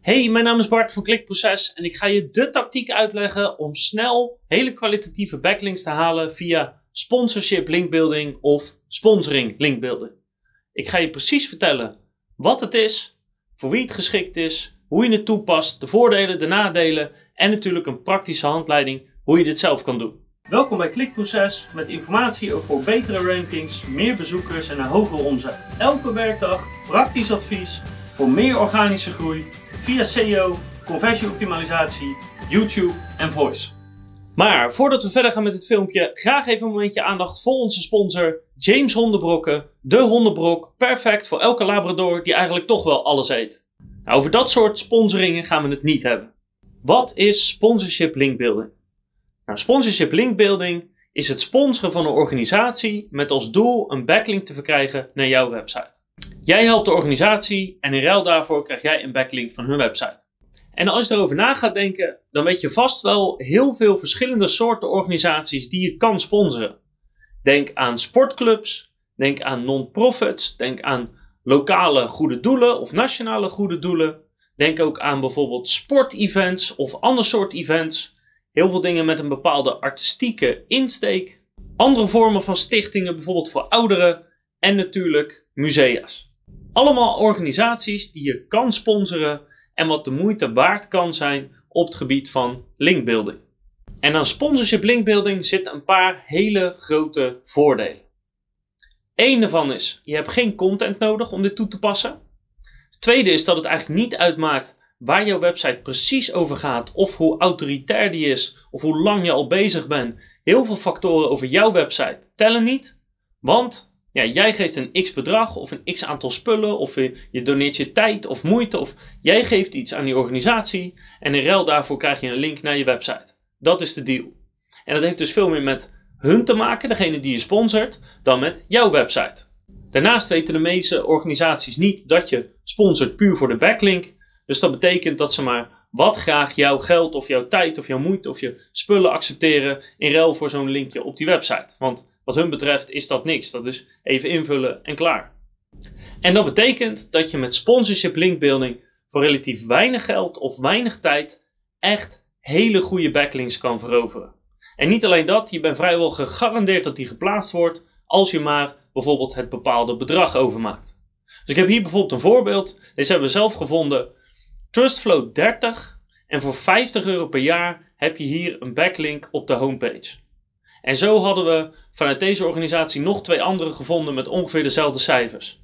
Hey, mijn naam is Bart van Klikproces en ik ga je de tactiek uitleggen om snel hele kwalitatieve backlinks te halen via sponsorship linkbuilding of sponsoring linkbuilding. Ik ga je precies vertellen wat het is, voor wie het geschikt is, hoe je het toepast, de voordelen, de nadelen en natuurlijk een praktische handleiding hoe je dit zelf kan doen. Welkom bij Klikproces met informatie over betere rankings, meer bezoekers en een hogere omzet. Elke werkdag praktisch advies voor meer organische groei via SEO, conversieoptimalisatie, YouTube en voice. Maar voordat we verder gaan met dit filmpje, graag even een momentje aandacht voor onze sponsor James Hondenbrokken, de hondenbrok, perfect voor elke labrador die eigenlijk toch wel alles eet. Nou, over dat soort sponsoringen gaan we het niet hebben. Wat is sponsorship linkbuilding? Nou, sponsorship linkbuilding is het sponsoren van een organisatie met als doel een backlink te verkrijgen naar jouw website. Jij helpt de organisatie en in ruil daarvoor krijg jij een backlink van hun website. En als je erover na gaat denken, dan weet je vast wel heel veel verschillende soorten organisaties die je kan sponsoren. Denk aan sportclubs, denk aan non-profits, denk aan lokale goede doelen of nationale goede doelen. Denk ook aan bijvoorbeeld sportevents of ander soort events. Heel veel dingen met een bepaalde artistieke insteek. Andere vormen van stichtingen, bijvoorbeeld voor ouderen. En natuurlijk musea's. Allemaal organisaties die je kan sponsoren en wat de moeite waard kan zijn op het gebied van linkbuilding. En aan sponsorship linkbuilding zitten een paar hele grote voordelen. Eén daarvan is, je hebt geen content nodig om dit toe te passen. Tweede is dat het eigenlijk niet uitmaakt waar jouw website precies over gaat, of hoe autoritair die is, of hoe lang je al bezig bent. Heel veel factoren over jouw website tellen niet, want ja, jij geeft een x bedrag of een x aantal spullen of je doneert je tijd of moeite of jij geeft iets aan die organisatie en in ruil daarvoor krijg je een link naar je website. Dat is de deal. En dat heeft dus veel meer met hun te maken, degene die je sponsort, dan met jouw website. Daarnaast weten de meeste organisaties niet dat je sponsort puur voor de backlink. Dus dat betekent dat ze maar wat graag jouw geld of jouw tijd of jouw moeite of je spullen accepteren in ruil voor zo'n linkje op die website. Want wat hun betreft is dat niks. Dat is even invullen en klaar. En dat betekent dat je met sponsorship linkbuilding voor relatief weinig geld of weinig tijd echt hele goede backlinks kan veroveren. En niet alleen dat, je bent vrijwel gegarandeerd dat die geplaatst wordt als je maar bijvoorbeeld het bepaalde bedrag overmaakt. Dus ik heb hier bijvoorbeeld een voorbeeld. Deze hebben we zelf gevonden. Trustflow 30 en voor 50 euro per jaar heb je hier een backlink op de homepage. En zo hadden we vanuit deze organisatie nog twee andere gevonden met ongeveer dezelfde cijfers.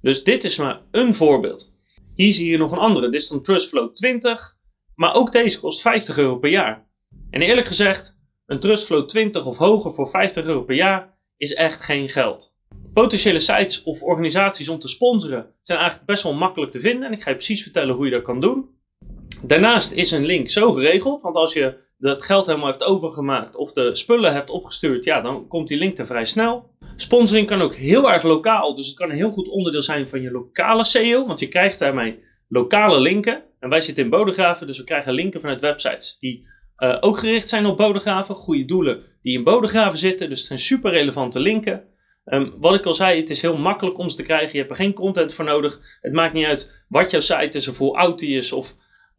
Dus dit is maar een voorbeeld. Hier zie je nog een andere. Dit is dan Trustflow 20, maar ook deze kost 50 euro per jaar. En eerlijk gezegd, een Trustflow 20 of hoger voor 50 euro per jaar is echt geen geld. Potentiële sites of organisaties om te sponsoren zijn eigenlijk best wel makkelijk te vinden en ik ga je precies vertellen hoe je dat kan doen. Daarnaast is een link zo geregeld, want als je het geld helemaal heeft opengemaakt of de spullen hebt opgestuurd, ja, dan komt die link er vrij snel. Sponsoring kan ook heel erg lokaal, dus het kan een heel goed onderdeel zijn van je lokale SEO, want je krijgt daarmee lokale linken. En wij zitten in Bodegraven, dus we krijgen linken vanuit websites die uh, ook gericht zijn op Bodegraven, goede doelen die in Bodegraven zitten, dus het zijn super relevante linken. Um, wat ik al zei, het is heel makkelijk om ze te krijgen. Je hebt er geen content voor nodig. Het maakt niet uit wat jouw site is of hoe oud die is of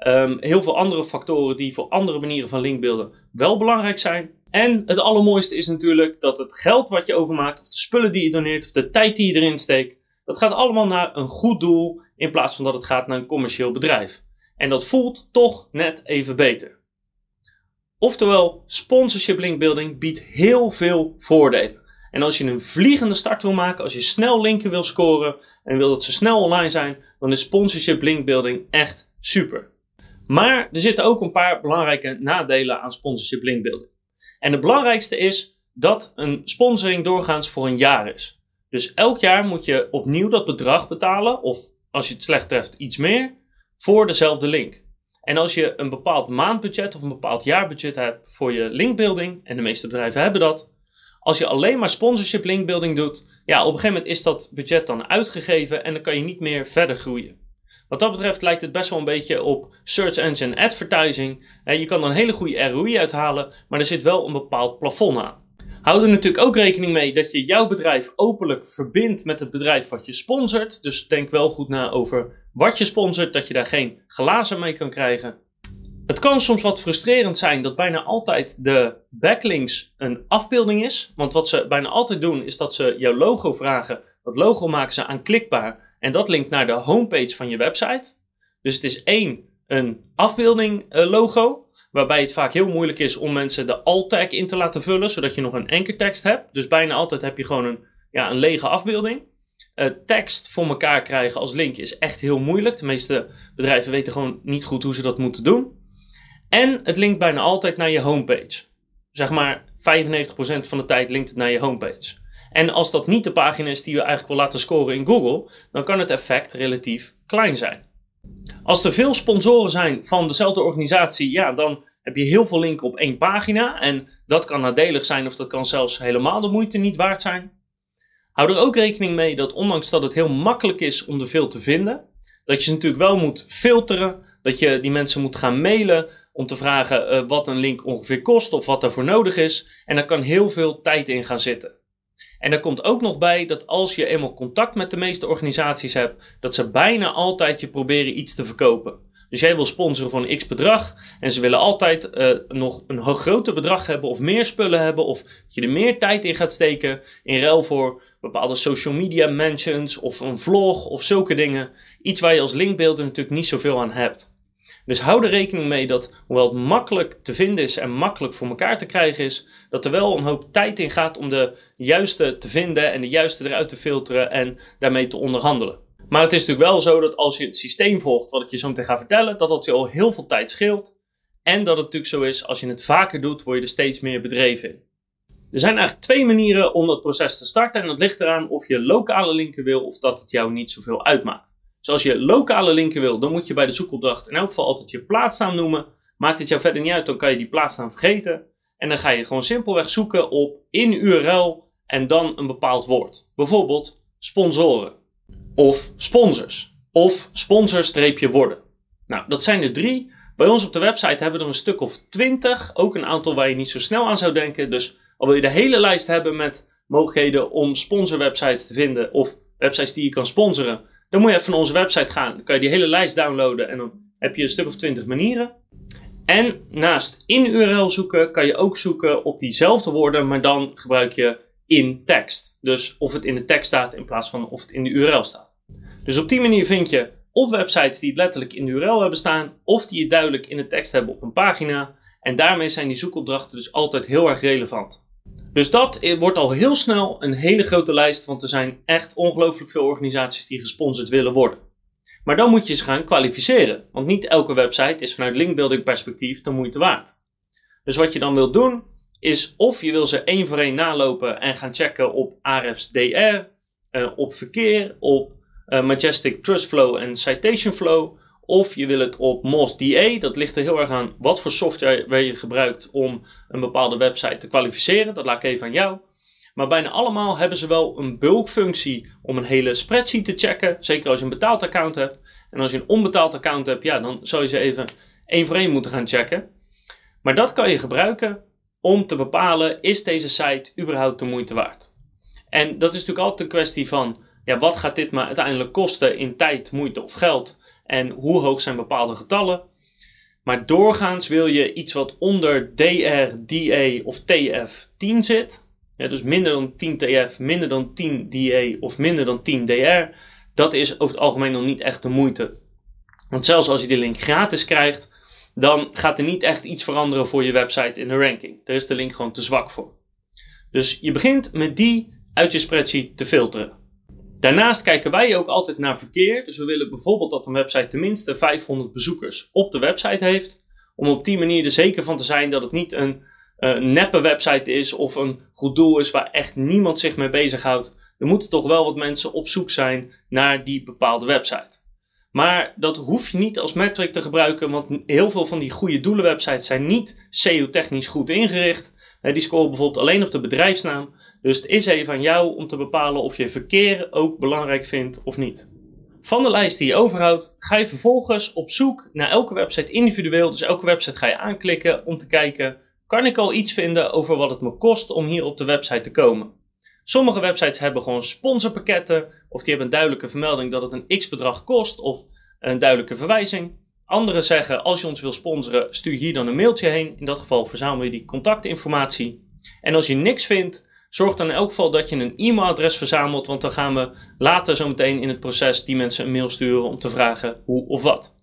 Um, heel veel andere factoren die voor andere manieren van linkbeelden wel belangrijk zijn. En het allermooiste is natuurlijk dat het geld wat je overmaakt, of de spullen die je doneert, of de tijd die je erin steekt, dat gaat allemaal naar een goed doel in plaats van dat het gaat naar een commercieel bedrijf. En dat voelt toch net even beter. Oftewel, sponsorship linkbuilding biedt heel veel voordelen. En als je een vliegende start wil maken, als je snel linken wil scoren en wil dat ze snel online zijn, dan is sponsorship linkbuilding echt super. Maar er zitten ook een paar belangrijke nadelen aan sponsorship linkbuilding. En het belangrijkste is dat een sponsoring doorgaans voor een jaar is. Dus elk jaar moet je opnieuw dat bedrag betalen, of als je het slecht treft, iets meer, voor dezelfde link. En als je een bepaald maandbudget of een bepaald jaarbudget hebt voor je linkbuilding, en de meeste bedrijven hebben dat, als je alleen maar sponsorship linkbuilding doet, ja, op een gegeven moment is dat budget dan uitgegeven en dan kan je niet meer verder groeien. Wat dat betreft lijkt het best wel een beetje op search engine advertising. Je kan er een hele goede ROI uithalen, maar er zit wel een bepaald plafond aan. Hou er natuurlijk ook rekening mee dat je jouw bedrijf openlijk verbindt met het bedrijf wat je sponsort. Dus denk wel goed na over wat je sponsort, dat je daar geen glazen mee kan krijgen. Het kan soms wat frustrerend zijn dat bijna altijd de backlinks een afbeelding is. Want wat ze bijna altijd doen is dat ze jouw logo vragen. Dat logo maken ze aanklikbaar en dat linkt naar de homepage van je website. Dus het is één, een afbeelding uh, logo. Waarbij het vaak heel moeilijk is om mensen de alt-tag in te laten vullen, zodat je nog een ankertekst hebt. Dus bijna altijd heb je gewoon een, ja, een lege afbeelding. Uh, tekst voor elkaar krijgen als link is echt heel moeilijk. De meeste bedrijven weten gewoon niet goed hoe ze dat moeten doen. En het linkt bijna altijd naar je homepage. Zeg maar 95% van de tijd linkt het naar je homepage. En als dat niet de pagina is die we eigenlijk wil laten scoren in Google, dan kan het effect relatief klein zijn. Als er veel sponsoren zijn van dezelfde organisatie, ja, dan heb je heel veel linken op één pagina. En dat kan nadelig zijn of dat kan zelfs helemaal de moeite niet waard zijn. Hou er ook rekening mee dat ondanks dat het heel makkelijk is om er veel te vinden, dat je ze natuurlijk wel moet filteren, dat je die mensen moet gaan mailen om te vragen uh, wat een link ongeveer kost of wat daarvoor nodig is. En daar kan heel veel tijd in gaan zitten. En er komt ook nog bij dat als je eenmaal contact met de meeste organisaties hebt, dat ze bijna altijd je proberen iets te verkopen. Dus jij wil sponsoren een x bedrag en ze willen altijd uh, nog een groter bedrag hebben of meer spullen hebben of dat je er meer tijd in gaat steken in ruil voor bepaalde social media mentions of een vlog of zulke dingen. Iets waar je als linkbeelder natuurlijk niet zoveel aan hebt. Dus hou er rekening mee dat, hoewel het makkelijk te vinden is en makkelijk voor elkaar te krijgen is, dat er wel een hoop tijd in gaat om de juiste te vinden en de juiste eruit te filteren en daarmee te onderhandelen. Maar het is natuurlijk wel zo dat als je het systeem volgt, wat ik je zo meteen ga vertellen, dat dat je al heel veel tijd scheelt. En dat het natuurlijk zo is, als je het vaker doet, word je er steeds meer bedreven in. Er zijn eigenlijk twee manieren om dat proces te starten en dat ligt eraan of je lokale linken wil of dat het jou niet zoveel uitmaakt. Dus als je lokale linken wil, dan moet je bij de zoekopdracht in elk geval altijd je plaatsnaam noemen. Maakt het jou verder niet uit, dan kan je die plaatsnaam vergeten. En dan ga je gewoon simpelweg zoeken op in URL en dan een bepaald woord. Bijvoorbeeld sponsoren of sponsors of sponsor-worden. Nou, dat zijn er drie. Bij ons op de website hebben we er een stuk of twintig. Ook een aantal waar je niet zo snel aan zou denken. Dus al wil je de hele lijst hebben met mogelijkheden om sponsorwebsites te vinden of websites die je kan sponsoren, dan moet je even naar onze website gaan. Dan kan je die hele lijst downloaden en dan heb je een stuk of twintig manieren. En naast in URL zoeken kan je ook zoeken op diezelfde woorden, maar dan gebruik je in tekst. Dus of het in de tekst staat in plaats van of het in de URL staat. Dus op die manier vind je of websites die het letterlijk in de URL hebben staan, of die het duidelijk in de tekst hebben op een pagina. En daarmee zijn die zoekopdrachten dus altijd heel erg relevant. Dus dat wordt al heel snel een hele grote lijst, want er zijn echt ongelooflijk veel organisaties die gesponsord willen worden. Maar dan moet je ze gaan kwalificeren, want niet elke website is vanuit linkbuilding perspectief de moeite waard. Dus wat je dan wilt doen, is of je wil ze één voor één nalopen en gaan checken op Ahrefs DR, uh, op verkeer, op uh, Majestic Trust Flow en Citation Flow, of je wil het op MOS-DA. Dat ligt er heel erg aan wat voor software je gebruikt om een bepaalde website te kwalificeren. Dat laat ik even aan jou. Maar bijna allemaal hebben ze wel een bulkfunctie om een hele spreadsheet te checken. Zeker als je een betaald account hebt. En als je een onbetaald account hebt, ja, dan zou je ze even één voor één moeten gaan checken. Maar dat kan je gebruiken om te bepalen, is deze site überhaupt de moeite waard? En dat is natuurlijk altijd een kwestie van, ja, wat gaat dit maar uiteindelijk kosten in tijd, moeite of geld? en hoe hoog zijn bepaalde getallen. Maar doorgaans wil je iets wat onder DR, DA of TF 10 zit. Dus minder dan 10 TF, minder dan 10 DA of minder dan 10 DR. Dat is over het algemeen nog niet echt de moeite. Want zelfs als je die link gratis krijgt, dan gaat er niet echt iets veranderen voor je website in de ranking. Daar is de link gewoon te zwak voor. Dus je begint met die uit je spreadsheet te filteren. Daarnaast kijken wij ook altijd naar verkeer. Dus we willen bijvoorbeeld dat een website tenminste 500 bezoekers op de website heeft. Om op die manier er zeker van te zijn dat het niet een uh, neppe website is of een goed doel is waar echt niemand zich mee bezighoudt. Er moeten toch wel wat mensen op zoek zijn naar die bepaalde website. Maar dat hoef je niet als metric te gebruiken, want heel veel van die goede doelenwebsites zijn niet SEO-technisch goed ingericht. Die scoren bijvoorbeeld alleen op de bedrijfsnaam. Dus het is even aan jou om te bepalen of je verkeer ook belangrijk vindt of niet. Van de lijst die je overhoudt, ga je vervolgens op zoek naar elke website individueel. Dus elke website ga je aanklikken om te kijken kan ik al iets vinden over wat het me kost om hier op de website te komen. Sommige websites hebben gewoon sponsorpakketten, of die hebben een duidelijke vermelding dat het een x bedrag kost, of een duidelijke verwijzing. Andere zeggen, als je ons wil sponsoren, stuur hier dan een mailtje heen. In dat geval verzamel je die contactinformatie. En als je niks vindt, zorg dan in elk geval dat je een e-mailadres verzamelt, want dan gaan we later zo meteen in het proces die mensen een mail sturen om te vragen hoe of wat.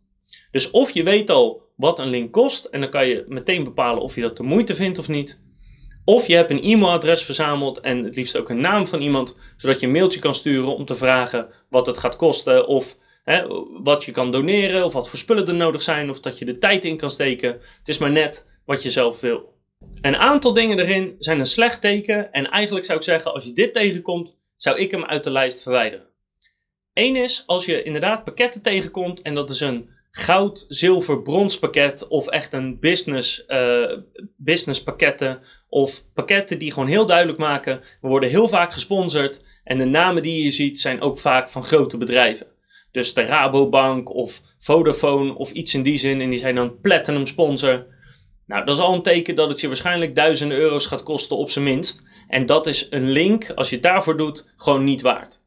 Dus of je weet al wat een link kost en dan kan je meteen bepalen of je dat de moeite vindt of niet. Of je hebt een e-mailadres verzameld en het liefst ook een naam van iemand, zodat je een mailtje kan sturen om te vragen wat het gaat kosten of hè, wat je kan doneren of wat voor spullen er nodig zijn of dat je de tijd in kan steken. Het is maar net wat je zelf wil. Een aantal dingen erin zijn een slecht teken en eigenlijk zou ik zeggen als je dit tegenkomt, zou ik hem uit de lijst verwijderen. Eén is als je inderdaad pakketten tegenkomt en dat is een goud, zilver, brons pakket of echt een business, uh, business pakketten of pakketten die gewoon heel duidelijk maken. We worden heel vaak gesponsord en de namen die je ziet zijn ook vaak van grote bedrijven. Dus de Rabobank of Vodafone of iets in die zin en die zijn dan platinum sponsor. Nou, dat is al een teken dat het je waarschijnlijk duizenden euro's gaat kosten op zijn minst. En dat is een link, als je het daarvoor doet, gewoon niet waard.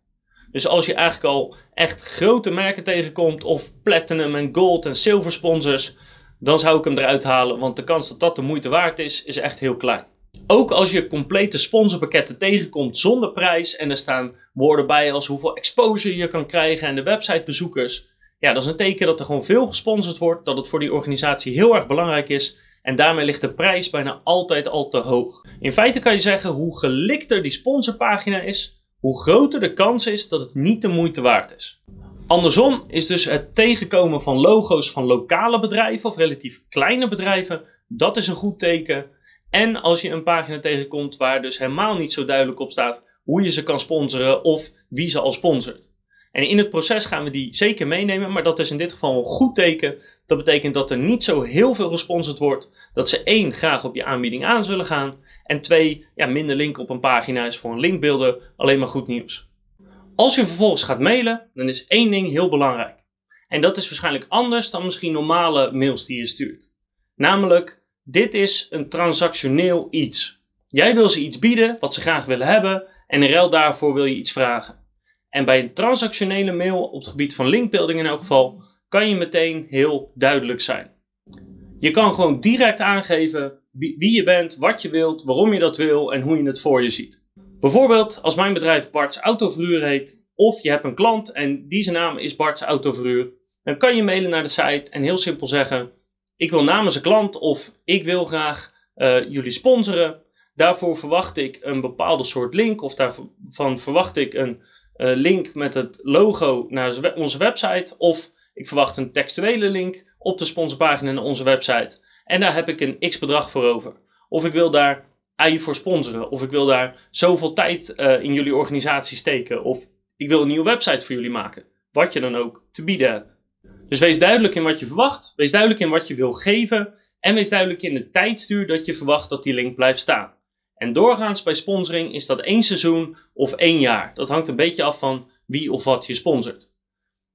Dus als je eigenlijk al echt grote merken tegenkomt, of platinum en gold en silver sponsors, dan zou ik hem eruit halen, want de kans dat dat de moeite waard is, is echt heel klein. Ook als je complete sponsorpakketten tegenkomt zonder prijs en er staan woorden bij als hoeveel exposure je kan krijgen en de websitebezoekers, ja, dat is een teken dat er gewoon veel gesponsord wordt, dat het voor die organisatie heel erg belangrijk is en daarmee ligt de prijs bijna altijd al te hoog. In feite kan je zeggen hoe gelikter die sponsorpagina is, hoe groter de kans is dat het niet de moeite waard is. Andersom is dus het tegenkomen van logo's van lokale bedrijven of relatief kleine bedrijven, dat is een goed teken. En als je een pagina tegenkomt waar dus helemaal niet zo duidelijk op staat hoe je ze kan sponsoren of wie ze al sponsort. En in het proces gaan we die zeker meenemen, maar dat is in dit geval een goed teken. Dat betekent dat er niet zo heel veel gesponsord wordt, dat ze één graag op je aanbieding aan zullen gaan en twee, ja, minder link op een pagina is voor een linkbeelden alleen maar goed nieuws. Als je vervolgens gaat mailen, dan is één ding heel belangrijk. En dat is waarschijnlijk anders dan misschien normale mails die je stuurt. Namelijk, dit is een transactioneel iets. Jij wil ze iets bieden wat ze graag willen hebben en in ruil daarvoor wil je iets vragen. En bij een transactionele mail op het gebied van linkbuilding in elk geval kan je meteen heel duidelijk zijn. Je kan gewoon direct aangeven wie je bent, wat je wilt, waarom je dat wil en hoe je het voor je ziet. Bijvoorbeeld als mijn bedrijf Bart's Autoverhuur heet, of je hebt een klant en die zijn naam is Bart's Autoverhuur, dan kan je mailen naar de site en heel simpel zeggen: Ik wil namens een klant of ik wil graag uh, jullie sponsoren. Daarvoor verwacht ik een bepaalde soort link of daarvan verwacht ik een uh, link met het logo naar onze website of ik verwacht een textuele link op de sponsorpagina naar onze website. En daar heb ik een x bedrag voor over. Of ik wil daar AI voor sponsoren. Of ik wil daar zoveel tijd uh, in jullie organisatie steken. Of ik wil een nieuwe website voor jullie maken. Wat je dan ook te bieden hebt. Dus wees duidelijk in wat je verwacht. Wees duidelijk in wat je wil geven. En wees duidelijk in de tijdstuur dat je verwacht dat die link blijft staan. En doorgaans bij sponsoring is dat één seizoen of één jaar. Dat hangt een beetje af van wie of wat je sponsort.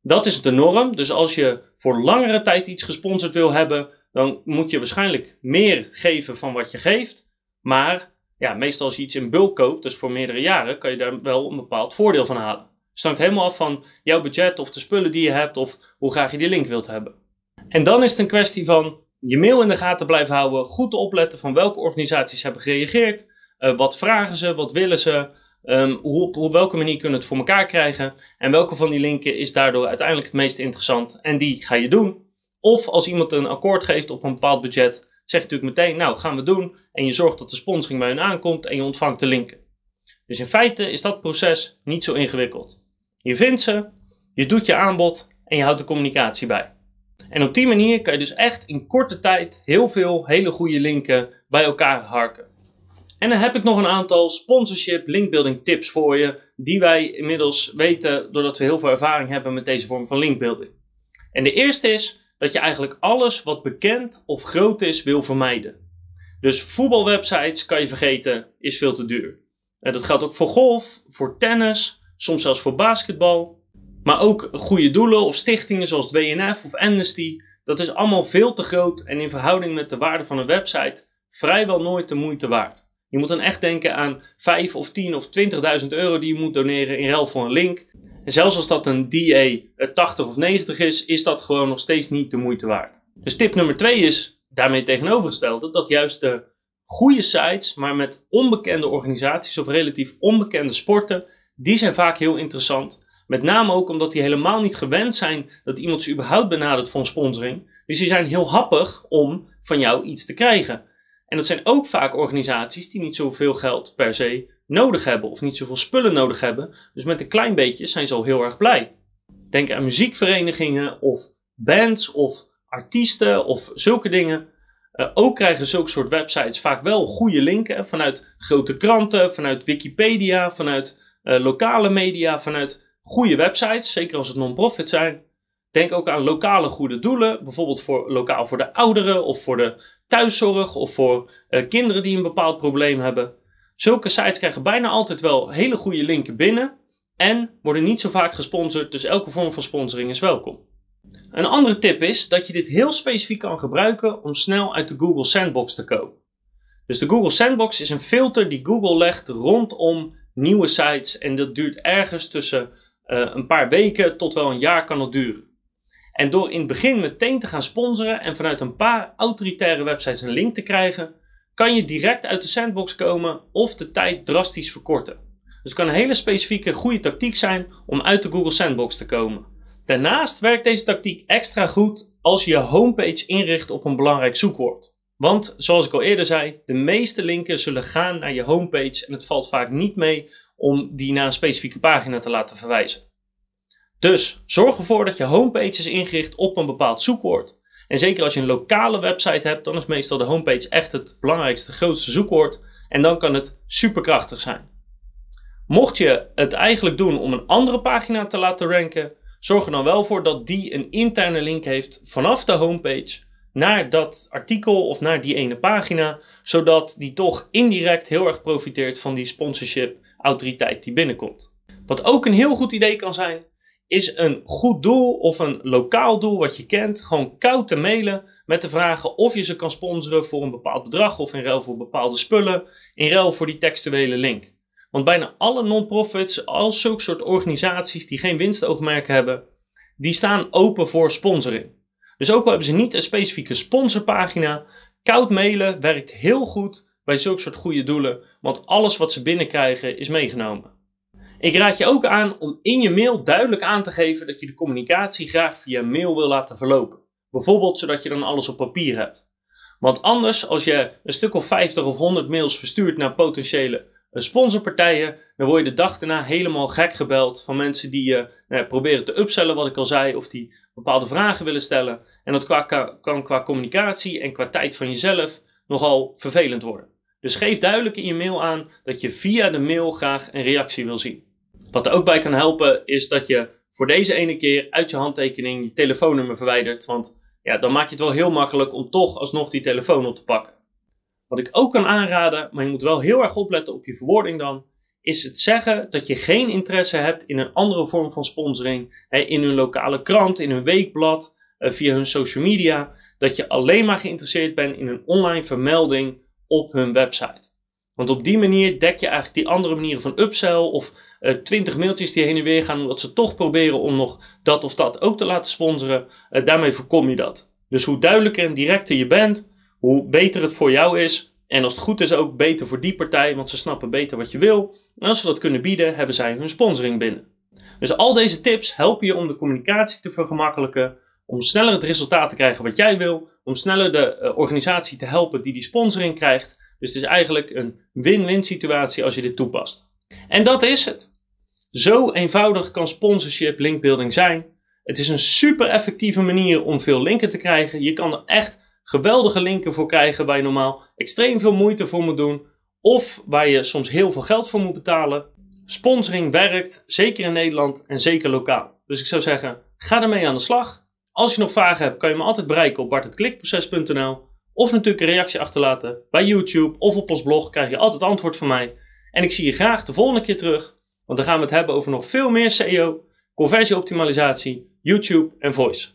Dat is de norm. Dus als je voor langere tijd iets gesponsord wil hebben, dan moet je waarschijnlijk meer geven van wat je geeft. Maar ja, meestal als je iets in bulk koopt, dus voor meerdere jaren, kan je daar wel een bepaald voordeel van halen. Het hangt helemaal af van jouw budget of de spullen die je hebt of hoe graag je die link wilt hebben. En dan is het een kwestie van je mail in de gaten blijven houden, goed te opletten van welke organisaties hebben gereageerd, uh, wat vragen ze, wat willen ze, um, hoe, op, welke manier kunnen we het voor elkaar krijgen en welke van die linken is daardoor uiteindelijk het meest interessant en die ga je doen. Of als iemand een akkoord geeft op een bepaald budget, zeg je natuurlijk meteen, nou gaan we doen. En je zorgt dat de sponsoring bij hun aankomt en je ontvangt de linken. Dus in feite is dat proces niet zo ingewikkeld. Je vindt ze, je doet je aanbod en je houdt de communicatie bij. En op die manier kan je dus echt in korte tijd heel veel hele goede linken bij elkaar harken. En dan heb ik nog een aantal sponsorship linkbuilding tips voor je, die wij inmiddels weten doordat we heel veel ervaring hebben met deze vorm van linkbuilding. En de eerste is, dat je eigenlijk alles wat bekend of groot is wil vermijden. Dus voetbalwebsites kan je vergeten, is veel te duur. En dat geldt ook voor golf, voor tennis, soms zelfs voor basketbal. Maar ook goede doelen of stichtingen zoals WNF of Amnesty. Dat is allemaal veel te groot en in verhouding met de waarde van een website vrijwel nooit de moeite waard. Je moet dan echt denken aan 5 of 10 of 20.000 euro die je moet doneren in ruil voor een link. En zelfs als dat een DA 80 of 90 is, is dat gewoon nog steeds niet de moeite waard. Dus tip nummer 2 is daarmee tegenovergestelde dat juist de goede sites, maar met onbekende organisaties of relatief onbekende sporten, die zijn vaak heel interessant. Met name ook omdat die helemaal niet gewend zijn dat iemand ze überhaupt benadert een sponsoring. Dus die zijn heel happig om van jou iets te krijgen. En dat zijn ook vaak organisaties die niet zoveel geld per se nodig hebben of niet zoveel spullen nodig hebben. Dus met een klein beetje zijn ze al heel erg blij. Denk aan muziekverenigingen of bands of artiesten of zulke dingen. Uh, ook krijgen zulke soort websites vaak wel goede linken vanuit grote kranten, vanuit Wikipedia, vanuit uh, lokale media, vanuit goede websites, zeker als het non-profit zijn. Denk ook aan lokale goede doelen, bijvoorbeeld voor, lokaal voor de ouderen of voor de thuiszorg of voor uh, kinderen die een bepaald probleem hebben. Zulke sites krijgen bijna altijd wel hele goede linken binnen en worden niet zo vaak gesponsord, dus elke vorm van sponsoring is welkom. Een andere tip is dat je dit heel specifiek kan gebruiken om snel uit de Google Sandbox te komen. Dus de Google Sandbox is een filter die Google legt rondom nieuwe sites en dat duurt ergens tussen uh, een paar weken tot wel een jaar kan het duren. En door in het begin meteen te gaan sponsoren en vanuit een paar autoritaire websites een link te krijgen, kan je direct uit de sandbox komen of de tijd drastisch verkorten. Dus het kan een hele specifieke goede tactiek zijn om uit de Google Sandbox te komen. Daarnaast werkt deze tactiek extra goed als je je homepage inricht op een belangrijk zoekwoord. Want zoals ik al eerder zei, de meeste linken zullen gaan naar je homepage en het valt vaak niet mee om die naar een specifieke pagina te laten verwijzen. Dus zorg ervoor dat je homepage is ingericht op een bepaald zoekwoord. En zeker als je een lokale website hebt, dan is meestal de homepage echt het belangrijkste, grootste zoekwoord. En dan kan het superkrachtig zijn. Mocht je het eigenlijk doen om een andere pagina te laten ranken, zorg er dan wel voor dat die een interne link heeft vanaf de homepage naar dat artikel of naar die ene pagina, zodat die toch indirect heel erg profiteert van die sponsorship autoriteit die binnenkomt. Wat ook een heel goed idee kan zijn, is een goed doel of een lokaal doel wat je kent, gewoon koud te mailen met de vragen of je ze kan sponsoren voor een bepaald bedrag of in ruil voor bepaalde spullen, in ruil voor die textuele link. Want bijna alle non-profits, al zulke soort organisaties die geen winstoogmerken hebben, die staan open voor sponsoring. Dus ook al hebben ze niet een specifieke sponsorpagina, koud mailen werkt heel goed bij zulke soort goede doelen, want alles wat ze binnenkrijgen is meegenomen. Ik raad je ook aan om in je mail duidelijk aan te geven dat je de communicatie graag via mail wil laten verlopen. Bijvoorbeeld zodat je dan alles op papier hebt. Want anders, als je een stuk of 50 of 100 mails verstuurt naar potentiële eh, sponsorpartijen, dan word je de dag daarna helemaal gek gebeld van mensen die je nou proberen te upsellen, wat ik al zei, of die bepaalde vragen willen stellen. En dat kan qua communicatie en qua tijd van jezelf nogal vervelend worden. Dus geef duidelijk in je mail aan dat je via de mail graag een reactie wil zien. Wat er ook bij kan helpen is dat je voor deze ene keer uit je handtekening je telefoonnummer verwijdert. Want ja, dan maak je het wel heel makkelijk om toch alsnog die telefoon op te pakken. Wat ik ook kan aanraden, maar je moet wel heel erg opletten op je verwoording dan, is het zeggen dat je geen interesse hebt in een andere vorm van sponsoring. Hè, in hun lokale krant, in hun weekblad, eh, via hun social media. Dat je alleen maar geïnteresseerd bent in een online vermelding op hun website. Want op die manier dek je eigenlijk die andere manieren van upsell of eh, 20 mailtjes die heen en weer gaan, omdat ze toch proberen om nog dat of dat ook te laten sponsoren. Uh, daarmee voorkom je dat. Dus hoe duidelijker en directer je bent, hoe beter het voor jou is. En als het goed is ook beter voor die partij, want ze snappen beter wat je wil. En als ze dat kunnen bieden, hebben zij hun sponsoring binnen. Dus al deze tips helpen je om de communicatie te vergemakkelijken, om sneller het resultaat te krijgen wat jij wil, om sneller de uh, organisatie te helpen die die sponsoring krijgt. Dus het is eigenlijk een win-win situatie als je dit toepast. En dat is het. Zo eenvoudig kan sponsorship linkbuilding zijn. Het is een super effectieve manier om veel linken te krijgen. Je kan er echt geweldige linken voor krijgen waar je normaal extreem veel moeite voor moet doen. Of waar je soms heel veel geld voor moet betalen. Sponsoring werkt, zeker in Nederland en zeker lokaal. Dus ik zou zeggen, ga ermee aan de slag. Als je nog vragen hebt, kan je me altijd bereiken op bartetklikproces.nl. Of natuurlijk een reactie achterlaten bij YouTube of op ons blog. Krijg je altijd antwoord van mij. En ik zie je graag de volgende keer terug. Want dan gaan we het hebben over nog veel meer SEO, conversieoptimalisatie, YouTube en voice.